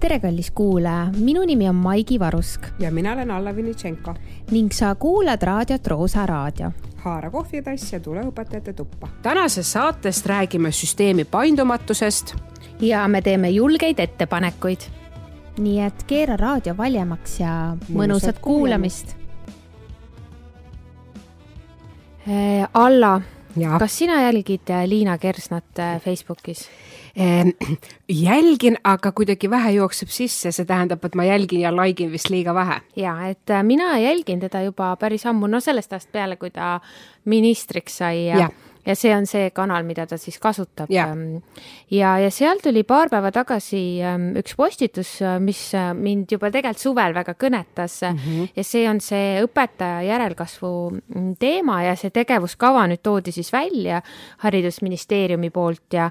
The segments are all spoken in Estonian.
tere, kallis kuulaja, minu nimi on Maigi Varusk ja mina olen Alla Vinitšenko ning sa kuulad raadiot Roosa Raadio. haara kohvitass ja tule õpetajate tuppa. tänases saates räägime süsteemi paindumatusest. ja me teeme julgeid ettepanekuid. nii et keera raadio valjemaks ja mõnusat kuulamist. Äh, Alla, kas sina jälgid Liina Kersnat äh, Facebookis? Jälgin, aga kuidagi vähe jookseb sisse, see tähendab, et ma jälgin ja like in vist liiga vähe. ja, et äh, mina jälgin teda juba päris ammu, no sellest ajast peale, kui ta ministriks sai ja, ja ja see on see kanal, mida ta siis kasutab. ja, ähm, ja, ja seal tuli paar päeva tagasi ähm, üks postitus, äh, mis äh, mind juba tegelikult suvel väga kõnetas mm -hmm. ja see on see õpetaja järelkasvu mm, teema ja see tegevuskava nüüd toodi siis välja Haridusministeeriumi poolt ja,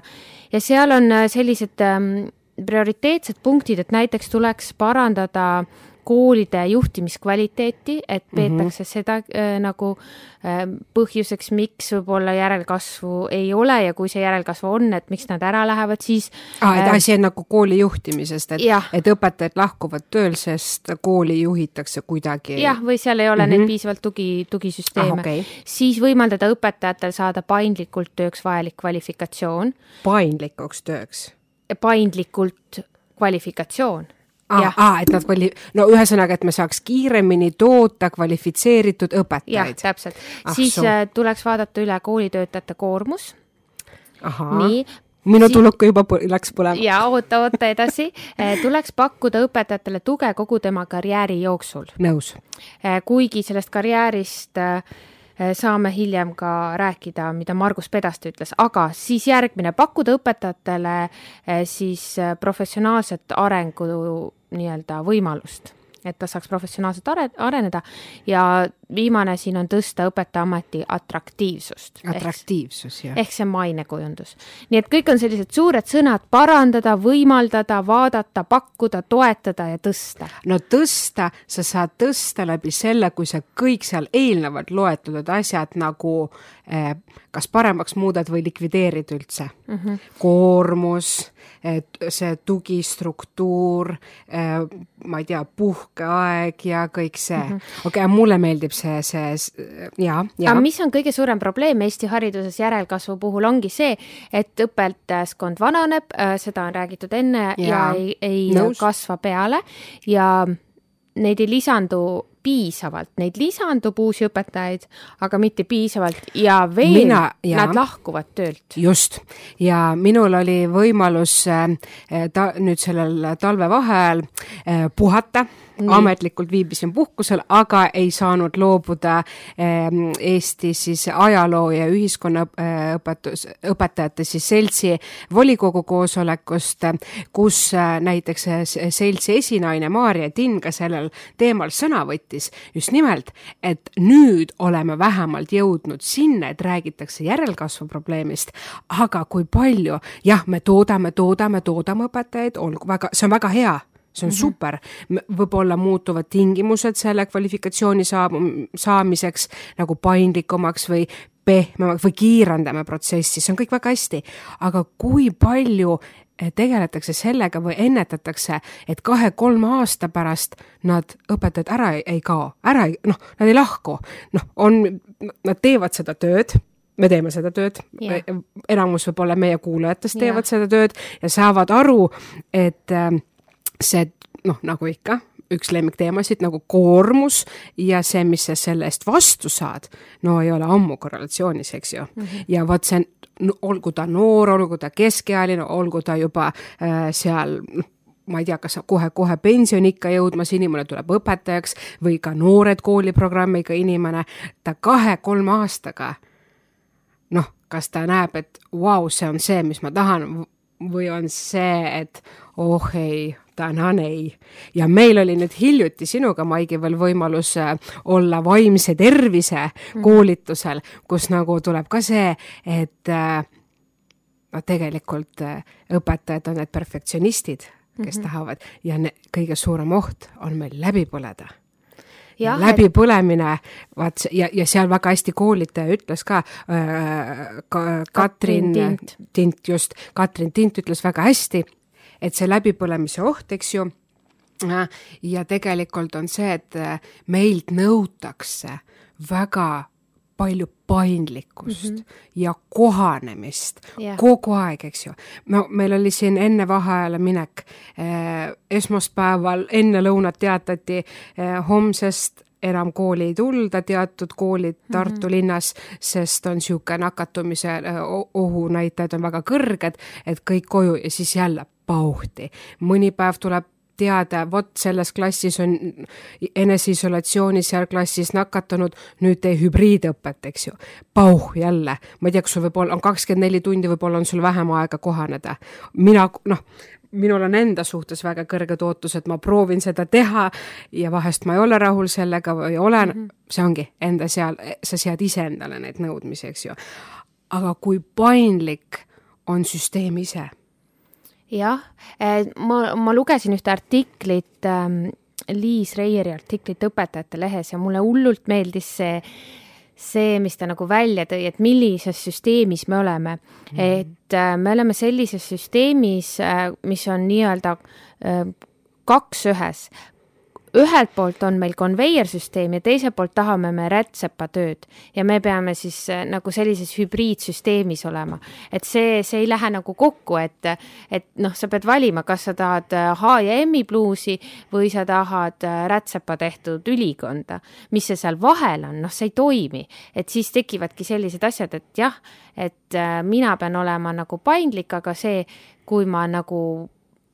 ja seal on äh, sellised ähm, prioriteetsed punktid, et näiteks tuleks parandada äh, koolide juhtimiskvaliteeti, et mhm. peetakse mm -hmm. seda äh, nagu äh, põhjuseks, miks võib-olla järelkasvu ei ole ja kui see järelkasv on, et miks nad ära lähevad, siis ah,. et äh, asi on nagu kooli juhtimisest, et, et õpetajad lahkuvad tööl, sest kooli juhitakse kuidagi. jah, või seal ei ole mm -hmm. neid piisavalt tugi, tugisüsteeme ah,. Okay. siis võimaldada õpetajatel saada paindlikult tööks vajalik kvalifikatsioon. paindlikuks tööks? paindlikult kvalifikatsioon Ah, ah, et nad kvali-, no ühesõnaga, et me saaks kiiremini toota kvalifitseeritud õpetajaid. jah, täpselt. siis so. Äh, tuleks vaadata üle koolitöötajate koormus. nii minu siis... tuluka juba läks põlema. ja oota, oota edasi. Äh, tuleks pakkuda õpetajatele tuge kogu tema karjääri jooksul. nõus. Äh, kuigi sellest karjäärist saame hiljem ka rääkida, mida Margus Pedaste ütles, aga siis järgmine, pakkuda õpetajatele siis professionaalset arengu nii-öelda võimalust, et ta saaks professionaalselt are-, areneda. Ja viimane siin on tõsta õpetajaameti atraktiivsust. atraktiivsus, jah. ehk see mainekujundus. nii et kõik on sellised suured sõnad, parandada, võimaldada, vaadata, pakkuda, toetada ja tõsta. no tõsta, sa saad tõsta läbi selle, kui sa kõik seal eelnevalt loetletud asjad nagu eh, kas paremaks muudad või likvideerid üldse mm. -hmm. koormus, see tugistruktuur eh,, ma ei tea, puhkeaeg ja kõik see mm -hmm.. okei okay,, mulle meeldib see, see ja, ja. aga mis on kõige suurem probleem Eesti hariduses järelkasvu puhul, ongi see, et õpetajaskond vananeb, äh, seda on räägitud enne ja, ja ei, ei Nõus. kasva peale ja neid ei lisandu piisavalt, neid lisandub uusi õpetajaid, aga mitte piisavalt ja veel Mina, ja, nad lahkuvad töölt. just, ja minul oli võimalus äh, ta nüüd sellel talvevaheajal äh, puhata. Ametlikult viibisin puhkusel, aga ei saanud loobuda ähm, Eestis siis ajaloo ja ühiskonnaõpetus, õpetajate siis seltsi volikogu koosolekust, kus äh, näiteks seltsi esinaine Maarja Tinn ka sellel teemal sõna võttis. just nimelt, et nüüd oleme vähemalt jõudnud sinna, et räägitakse järelkasvu probleemist, aga kui palju, jah, me toodame, toodame, toodame õpetajaid, olgu väga, see on väga hea see on mm -hmm. super, võib-olla muutuvad tingimused selle kvalifikatsiooni saab-, saamiseks nagu paindlikumaks või pehmemaks või kiirendame protsessi, see on kõik väga hästi. aga kui palju eh, tegeletakse sellega või ennetatakse, et kahe-kolme aasta pärast nad, õpetajad ära ei, ei kao, ära ei, noh, nad ei lahku. noh, on, nad teevad seda tööd, me teeme seda tööd yeah., enamus võib-olla meie kuulajatest teevad yeah. seda tööd ja saavad aru, et äh, see noh, nagu ikka, üks lemmikteemasid nagu koormus ja see, mis sa selle eest vastu saad, no ei ole ammu korrelatsioonis, eks ju mm. -hmm. ja vot see, olgu ta noor, olgu ta keskealine, olgu ta juba äh, seal noh, ma ei tea, kas kohe-kohe pensioniikka jõudmas inimene tuleb õpetajaks või ka noored kooliprogrammiga inimene, ta kahe-kolme aastaga noh, kas ta näeb, et vau wow,, see on see, mis ma tahan või on see, et oh ei, tänan ei. ja meil oli nüüd hiljuti sinuga, Maigi, veel võimalus äh, olla vaimse tervise mhm. koolitusel, kus nagu tuleb ka see, et äh, no tegelikult äh, õpetajad on need perfektsionistid, kes mm -hmm. tahavad ja ne, kõige suurem oht on meil läbi põleda Ja, läbipõlemine, vaat ja, ja seal väga hästi koolitaja ütles ka äh,, ka Katrin Tint. Tint just, Katrin Tint ütles väga hästi et see läbipõlemise oht, eks ju, ja tegelikult on see, et meilt nõutakse väga palju paindlikkust mm -hmm. ja kohanemist yeah. kogu aeg, eks ju. no meil oli siin enne vaheajale minek eh,, esmaspäeval enne lõunat teatati eh, homsest enam kooli ei tulda, teatud koolid Tartu mm -hmm. linnas, sest on niisugune nakatumise ohunäitajad on väga kõrged, et kõik koju ja siis jälle pauhti. mõni päev tuleb teada, vot selles klassis on eneseisolatsioonis seal klassis nakatunud, nüüd tee hübriidõpet, eks ju. pauh jälle, ma ei tea, kas sul võib-olla on kakskümmend neli tundi, võib-olla on sul vähem aega kohaneda. mina, noh, minul on enda suhtes väga kõrged ootused, ma proovin seda teha ja vahest ma ei ole rahul sellega või olen mm, -hmm. see ongi enda seal, sa sead iseendale neid nõudmisi, eks ju. aga kui paindlik on süsteem ise jah, ma, ma lugesin ühte artiklit ähm,, Liis Reieri artiklit Õpetajate Lehes ja mulle hullult meeldis see, see, mis ta nagu välja tõi, et millises süsteemis me oleme mm. -hmm. et äh, me oleme sellises süsteemis äh,, mis on nii-öelda äh, kaks ühes, ühelt poolt on meil konveiersüsteem ja teiselt poolt tahame me rätsepatööd ja me peame siis äh, nagu sellises hübriidsüsteemis olema. et see, see ei lähe nagu kokku, et, et noh, sa pead valima, kas sa tahad äh, H ja M-i pluusi või sa tahad äh, rätsepa tehtud ülikonda. mis see seal vahel on, noh, see ei toimi, et siis tekivadki sellised asjad, et jah, et mina pean olema nagu paindlik, aga see, kui ma nagu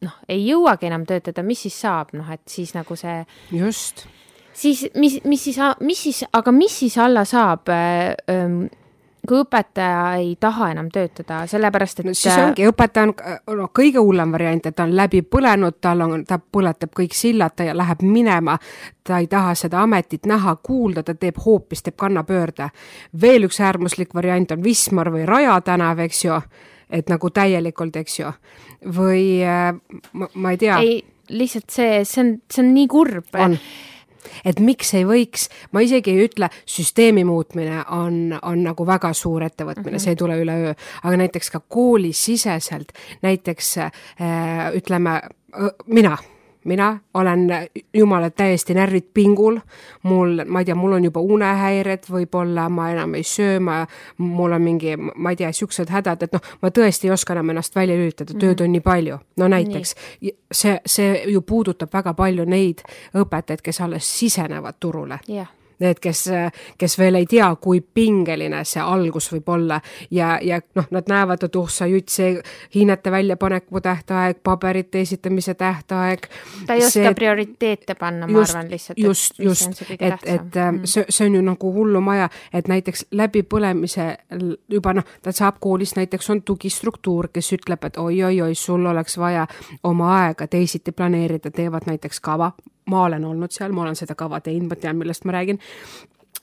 noh, ei jõuagi enam töötada, mis siis saab, noh, et siis nagu see. just. siis mis, mis siis, mis siis, aga mis siis alla saab ähm, kui õpetaja ei taha enam töötada, sellepärast et no siis ongi, õpetaja on noh, kõige hullem variant, et ta on läbi põlenud, tal on, ta põletab kõik sillad, ta läheb minema, ta ei taha seda ametit näha, kuulda, ta teeb hoopis, teeb kannapöörde. veel üks äärmuslik variant on Wismar või Raja tänav, eks ju et nagu täielikult, eks ju, või äh, ma, ma ei tea. ei, lihtsalt see, see on, see on nii kurb. on et miks ei võiks, ma isegi ei ütle, süsteemi muutmine on, on nagu väga suur ettevõtmine mm, -hmm. see ei tule üleöö, aga näiteks ka koolisiseselt, näiteks äh, ütleme, mina mina olen jumala täiesti närvid pingul, mul, ma ei tea, mul on juba unehäired, võib-olla ma enam ei söö, ma, mul on mingi, ma ei tea, niisugused hädad, et noh, ma tõesti ei oska enam ennast välja lülitada, tööd mhm. on nii palju. no näiteks nii. see, see ju puudutab väga palju neid õpetajaid, kes alles sisenevad turule yeah need, kes, kes veel ei tea, kui pingeline see algus võib olla ja, ja noh, nad näevad, et oh sa jutt, see hinnete väljapaneku tähtaeg, paberite esitamise tähtaeg. ta ei see, oska prioriteete panna, ma arvan lihtsalt. just, just, et, et mm. see, see on ju nagu hullumaja, et näiteks läbipõlemise juba noh, ta saab koolis näiteks on tugistruktuur, kes ütleb, et oi-oi-oi, sul oleks vaja oma aega teisiti planeerida, teevad näiteks kava ma olen olnud seal, ma olen seda kava teinud, ma tean, millest ma räägin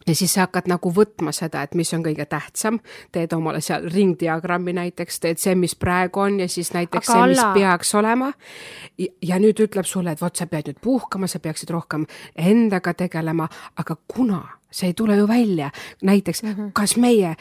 ja siis sa hakkad nagu võtma seda, et mis on kõige tähtsam, teed omale seal ringdiagrammi näiteks, teed see, mis praegu on ja siis näiteks Aga see, mis alla... peaks olema. ja nüüd ütleb sulle, et vot sa pead nüüd puhkama, sa peaksid rohkem endaga tegelema, aga kuna see ei tule ju välja, näiteks mm -hmm. kas meie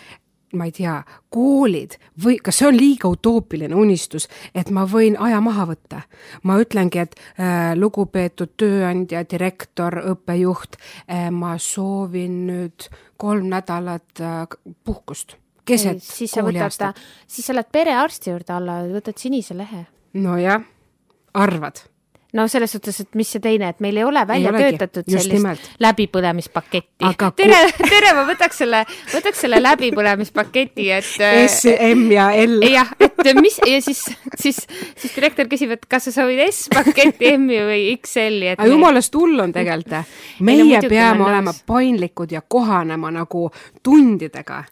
ma ei tea, koolid või kas see on liiga utoopiline unistus, et ma võin aja maha võtta? ma ütlengi, et äh, lugupeetud tööandja, direktor, õppejuht äh,, ma soovin nüüd kolm nädalat äh, puhkust keset kooliaastat. siis sa lähed perearsti juurde alla, võtad sinise lehe. nojah, arvad no selles suhtes, et mis see teine, et meil ei ole välja ei töötatud sellist nimelt. läbipõlemispaketti. tere, tere, ma võtaks selle, võtaks selle läbipõlemispaketi, et. S, M ja L. jah, et mis ja siis, siis, siis direktor küsib, et kas sa soovid S-paketti, M-i või XL-i. aga jumalast hull on tegelikult. meie no, peame olema paindlikud ja kohanema nagu tundidega.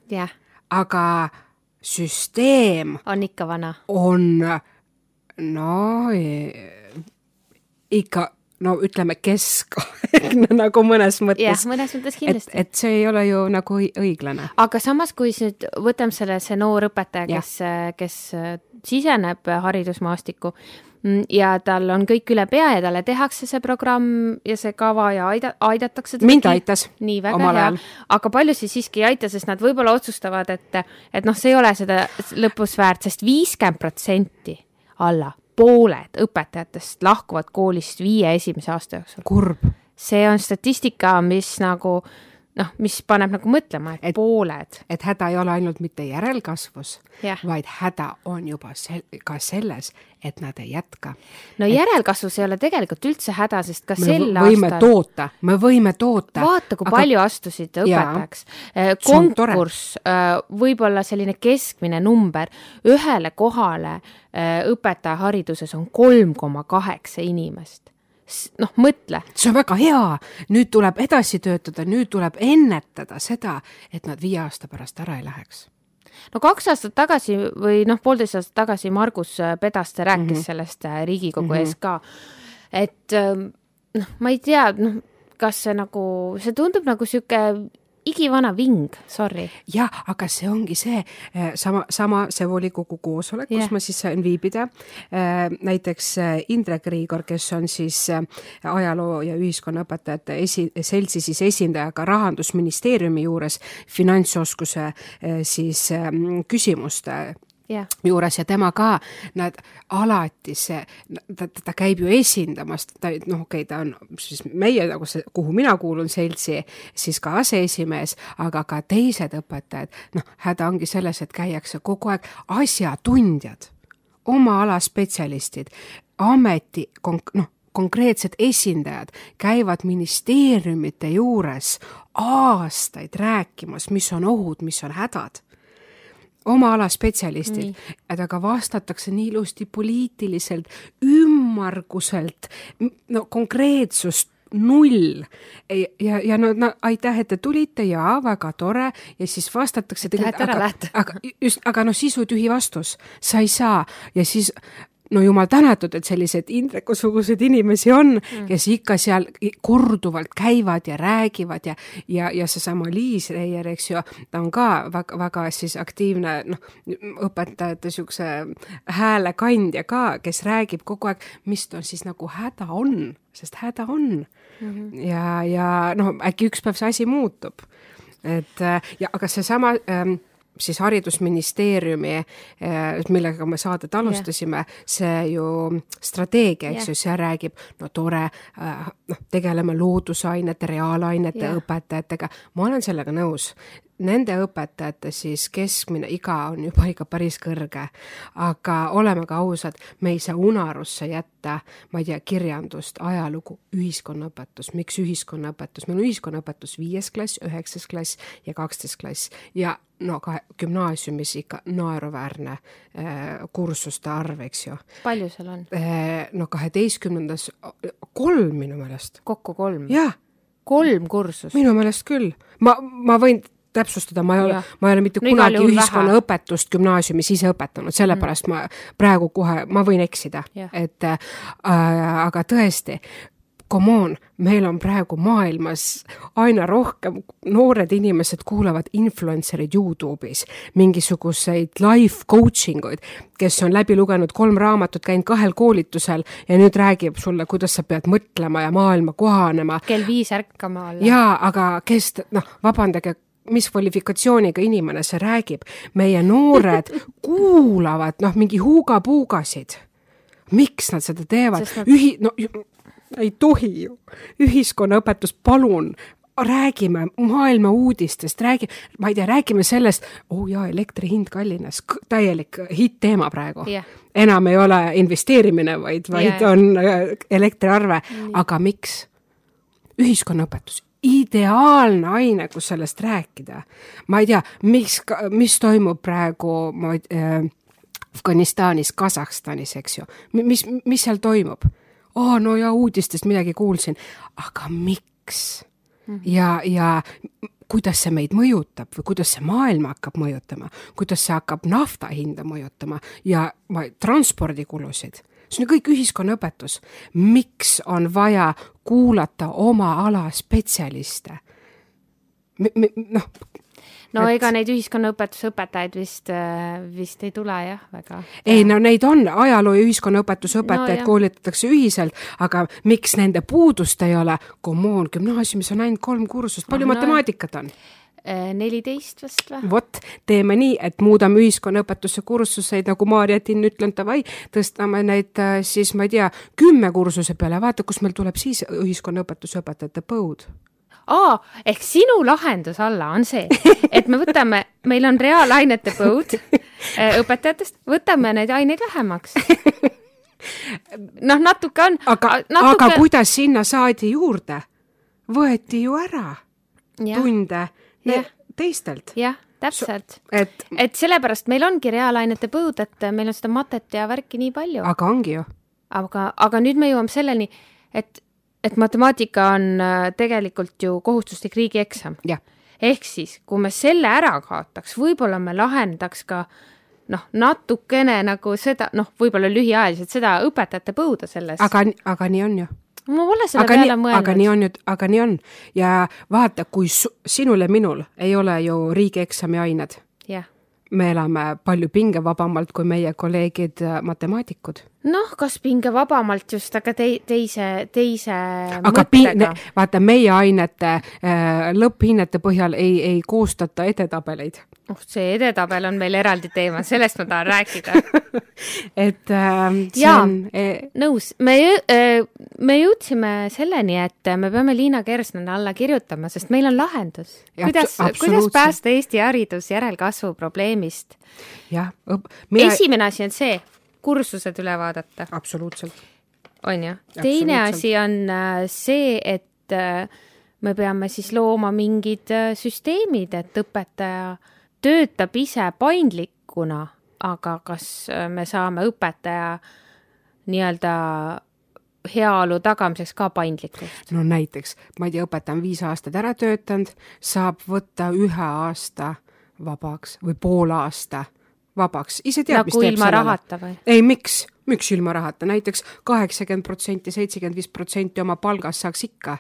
aga süsteem. on ikka vana. on, no ikka no ütleme keskaegne nagu mõnes mõttes. jah, mõnes mõttes kindlasti. et see ei ole ju nagu õiglane. aga samas, kui nüüd võtame selle, see noor õpetaja, kes, kes siseneb haridusmaastikku mm, ja tal on kõik üle pea ja talle tehakse see programm ja see kava ja aida-, aidatakse teda. mind aitas. nii, väga hea. aga paljusid siiski ei aita, sest nad võib-olla otsustavad, et, et noh, see ei ole seda lõpus väärt sest, sest viiskümmend protsenti alla pooled õpetajatest lahkuvad koolist viie esimese aasta jooksul. kurb. see on statistika, mis nagu noh, mis paneb nagu mõtlema, et pooled. et häda ei ole ainult mitte järelkasvus, Jah. vaid häda on juba sel-, ka selles, et nad ei jätka. no et... järelkasvus ei ole tegelikult üldse häda, sest ka me sel võime aastal toota, me võime toota. vaata, kui aga... palju astusid õpetajaks. konkurss, võib-olla selline keskmine number, ühele kohale äh, õpetajahariduses on kolm koma kaheksa inimest noh, mõtle. see on väga hea, nüüd tuleb edasi töötada, nüüd tuleb ennetada seda, et nad viie aasta pärast ära ei läheks no kaks aastat tagasi või noh, poolteist aastat tagasi Margus Pedaste rääkis mm -hmm. sellest äh, Riigikogu mm -hmm. ees ka, et ähm, noh, ma ei tea, noh, kas see nagu, see tundub nagu niisugune igivana ving, sorry. jah, aga see ongi see eh, sama, sama see volikogu koosolek yeah., kus ma siis sain viibida. Eh, näiteks eh, Indrek Riigor, kes on siis ajaloo ja ühiskonnaõpetajate esi, seltsi siis esindaja ka rahandusministeeriumi juures finantsoskuse siis küsimuste yeah. juures ja tema ka, nad alati see, ta, ta käib ju esindamas, ta noh, okei okay,, ta on siis meie nagu see, kuhu mina kuulun, seltsi, siis ka aseesimees, aga ka teised õpetajad, noh, häda ongi selles, et käiakse kogu aeg asjatundjad, oma ala spetsialistid, ameti, noh, konkreetsed esindajad käivad ministeeriumite juures aastaid rääkimas, mis on ohud, mis on hädad oma ala spetsialistid, et aga vastatakse nii ilusti poliitiliselt, ümmarguselt, no konkreetsust null. ja, ja no, no aitäh, et te tulite ja väga tore ja siis vastatakse. Lähete ära, lähete. aga just, aga noh, sisutühi vastus, sa ei saa ja siis no jumal tänatud, et selliseid Indreku-suguseid inimesi on mm., kes ikka seal korduvalt käivad ja räägivad ja, ja, ja seesama Liis Reier, eks ju, ta on ka väga, väga siis aktiivne, noh, õpetajate niisuguse häälekandja ka, kes räägib kogu aeg, mis on siis nagu häda on, sest häda on mm. -hmm. ja, ja noh, äkki üks päev see asi muutub. et ja, aga seesama ähm, siis Haridusministeeriumi, eh, millega me saadet alustasime yeah., see ju strateegia, eks ju yeah., see räägib, no tore, eh, noh, tegeleme loodusainete, reaalainete yeah. õpetajatega, ma olen sellega nõus nende õpetajate siis keskmine iga on juba ikka päris kõrge. aga oleme ka ausad, me ei saa unarusse jätta, ma ei tea, kirjandust, ajalugu, ühiskonnaõpetus, miks ühiskonnaõpetus, meil on ühiskonnaõpetus viies klass, üheksas klass ja kaksteist klass ja no ka gümnaasiumis ikka naeruväärne äh, kursuste arv, eks ju. palju seal on äh,? no kaheteistkümnendas, kolm minu meelest. kokku kolm? jah. kolm kursust? minu meelest küll. ma, ma võin täpsustada, ma ei ole, ma ei ole mitte no, kunagi ühiskonnaõpetust gümnaasiumis ise õpetanud, sellepärast mm. ma praegu kohe, ma võin eksida, et äh, aga tõesti, come on, meil on praegu maailmas aina rohkem, noored inimesed kuulavad influencer'id Youtube'is, mingisuguseid life coaching uid, kes on läbi lugenud kolm raamatut, käinud kahel koolitusel ja nüüd räägib sulle, kuidas sa pead mõtlema ja maailma kohanema. kell viis ärkama olla. jaa, aga kes, noh, vabandage mis kvalifikatsiooniga inimene see räägib. meie noored kuulavad noh, mingi huugapuugasid. miks nad seda teevad nad...? ühi-, no ei tohi ju. ühiskonnaõpetus, palun räägime maailma uudistest, räägi, ma ei tea, räägime sellest, oo oh jaa, elektri hind kallines, täielik hitt-teema praegu yeah.. enam ei ole investeerimine, vaid, vaid yeah. on äh, elektriarve mm., aga miks? ühiskonnaõpetus ideaalne aine, kus sellest rääkida. ma ei tea, mis, mis toimub praegu ma ei äh,, Afganistanis, Kasahstanis, eks ju, mis, mis seal toimub? Aa, no ja uudistest midagi kuulsin, aga miks mm? -hmm. ja, ja kuidas see meid mõjutab või kuidas see maailma hakkab mõjutama, kuidas see hakkab nafta hinda mõjutama ja transpordikulusid see on ju kõik ühiskonnaõpetus. miks on vaja kuulata oma ala spetsialiste? Noh, no et... ega neid ühiskonnaõpetuse õpetajaid vist, äh, vist ei tule jah, väga. ei no neid on, ajaloo ja ühiskonnaõpetuse õpetajaid no, koolitatakse ühiselt, aga miks nende puudust ei ole? Come on, gümnaasiumis on ainult kolm kursust, palju no, matemaatikat on? neliteist vist või? vot, teeme nii, et muudame ühiskonnaõpetuse kursuseid, nagu Maarja Tinn ütlenud, davai, tõstame neid äh, siis, ma ei tea, kümme kursuse peale, vaata, kus meil tuleb siis ühiskonnaõpetuse õpetajate põud aa, ehk sinu lahendus, Alla, on see, et me võtame, meil on reaalainete põud äh, õpetajatest, võtame neid aineid vähemaks. noh, natuke on. aga natuke..., aga kuidas sinna saadi juurde? võeti ju ära ja. tunde ja. teistelt. jah, täpselt. et, et sellepärast meil ongi reaalainete põud, et meil on seda matet ja värki nii palju. aga ongi ju. aga, aga nüüd me jõuame selleni, et, et matemaatika on äh, tegelikult ju kohustuslik riigieksam. ehk siis, kui me selle ära kaotaks, võib-olla me lahendaks ka noh, natukene nagu seda, noh, võib-olla lühiajaliselt seda õpetajate põuda selles. aga, aga nii on ju ma pole selle aga peale nii, mõelnud. aga nii on ju, aga nii on ja vaata, kui sinul ja minul ei ole ju riigieksami ained yeah.. me elame palju pingevabamalt kui meie kolleegid äh, matemaatikud. Noh, kas pingevabamalt just, aga tei-, teise, teise aga mõttega. vaata, meie ainete äh, lõpphinnete põhjal ei, ei koostata edetabeleid oh, see edetabel on meil eraldi teema, sellest ma tahan rääkida et äh, see Jaa, on e... nõus, me, äh, me jõudsime selleni, et me peame Liina Kersnale alla kirjutama, sest meil on lahendus. kuidas, kuidas päästa Eesti haridus järelkasvu probleemist? jah, mina... esimene asi on see, kursused üle vaadata. absoluutselt. on ju? teine asi on äh, see, et äh, me peame siis looma mingid süsteemid, et õpetaja töötab ise paindlikuna, aga kas äh, me saame õpetaja nii-öelda heaolu tagamiseks ka paindlikkust? no näiteks, ma ei tea, õpetaja on viis aastat ära töötanud, saab võtta ühe aasta vabaks või pool aasta vabaks, ise tead nagu, mis teeb ilma rahata või? ei, miks, miks ilma rahata? Näiteks, näiteks kaheksakümmend protsenti, seitsekümmend viis protsenti oma palgast saaks ikka.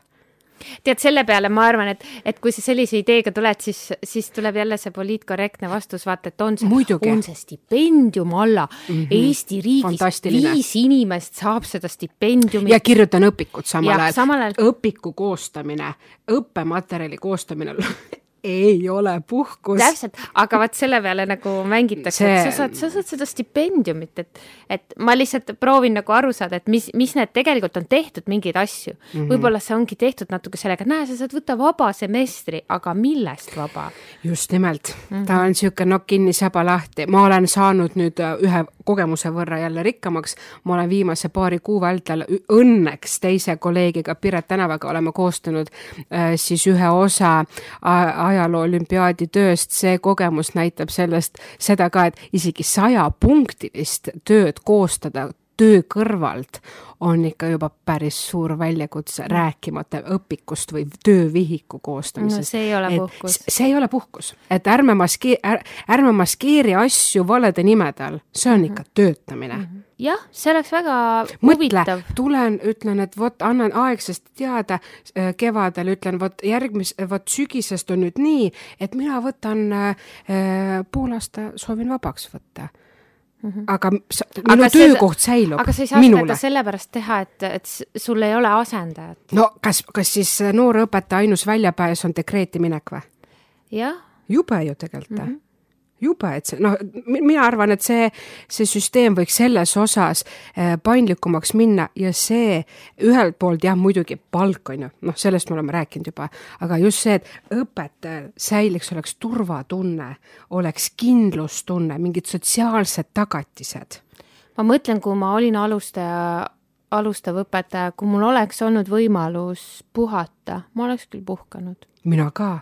Tead, selle peale ma arvan, et, et kui sa sellise ideega tuled, siis, siis tuleb jälle see poliitkorrektne vastus, vaata, et on see, on see stipendium alla. Mm -hmm. Eesti riigis, viis inimest saab seda stipendiumi. ja kirjutan õpikut samal ajal. Ajal... õpiku koostamine, õppematerjali koostamine ei ole puhkus. täpselt, aga vaat selle peale nagu mängitakse see..., et sa saad, sa saad seda stipendiumit, et, et ma lihtsalt proovin nagu aru saada, et mis, mis need tegelikult on tehtud, mingeid asju mm -hmm.. võib-olla see ongi tehtud natuke sellega, näe, sa saad võtta vaba semestri, aga millest vaba? just nimelt mm, -hmm. ta on niisugune nokk kinni, saba lahti, ma olen saanud nüüd äh, ühe kogemuse võrra jälle rikkamaks, ma olen viimase paari kuu vältel õnneks teise kolleegiga Piret Tänavaga oleme koostanud äh, siis ühe osa ajaloo olümpiaadi tööst, see kogemus näitab sellest, seda ka, et isegi sajapunktilist tööd koostada töö kõrvalt on ikka juba päris suur väljakutse, rääkimata õpikust või töövihiku koostamisest. no see ei ole puhkus. see ei ole puhkus, et ärme maskee-, ärme maskeeri asju valede nimede all, see on ikka töötamine mm. -hmm jah, see oleks väga huvitav. tulen, ütlen, et vot annan aegsasti teada kevadel, ütlen vot järgmis-, vot sügisest on nüüd nii, et mina võtan äh, äh pool aasta soovin vabaks võtta Mm -hmm. aga sa, minu aga töökoht seda, säilub. aga sa ei saa minule. seda sellepärast teha, et, et sul ei ole asendajat. no kas, kas siis noore õpetaja ainus väljapääs on dekreeti minek või? jah. jube ju tegelikult mm. -hmm jube, et see noh, mina arvan, et see, see süsteem võiks selles osas äh, paindlikumaks minna ja see ühelt poolt jah, muidugi palk on ju, noh, sellest me oleme rääkinud juba, aga just see, et õpetajal säiliks, oleks turvatunne, oleks kindlustunne, mingid sotsiaalsed tagatised. ma mõtlen, kui ma olin alustaja alustav õpetaja, kui mul oleks olnud võimalus puhata, ma oleks küll puhkanud. mina ka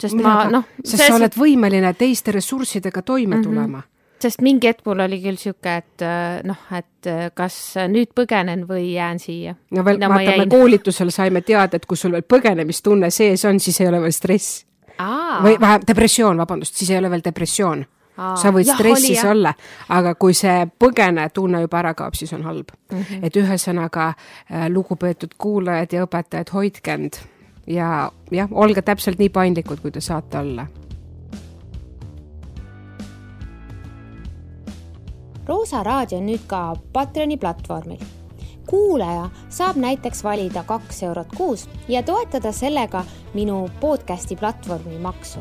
sest Mina ma noh. sest sa oled võimeline teiste ressurssidega toime mm -hmm. tulema sest mingi hetk mul oli küll sihuke, et äh, noh, et äh, kas nüüd põgenen või jään siia. no veel no,, vaata, me koolitusel saime teada, et kui sul veel põgenemistunne sees on, siis ei ole veel stress. või vähemalt depressioon, vabandust, siis ei ole veel depressioon. Sa võid jah, stressis oli, olla, aga kui see põgenetunne juba ära kaob, siis on halb mm. -hmm. et ühesõnaga, äh, lugupeetud kuulajad ja õpetajad, hoidke end ja jah, olge täpselt nii paindlikud, kui te saate olla. roosa raadio on nüüd ka Patreoni platvormil. kuulaja saab näiteks valida kaks eurot kuus ja toetada sellega minu podcasti platvormi maksu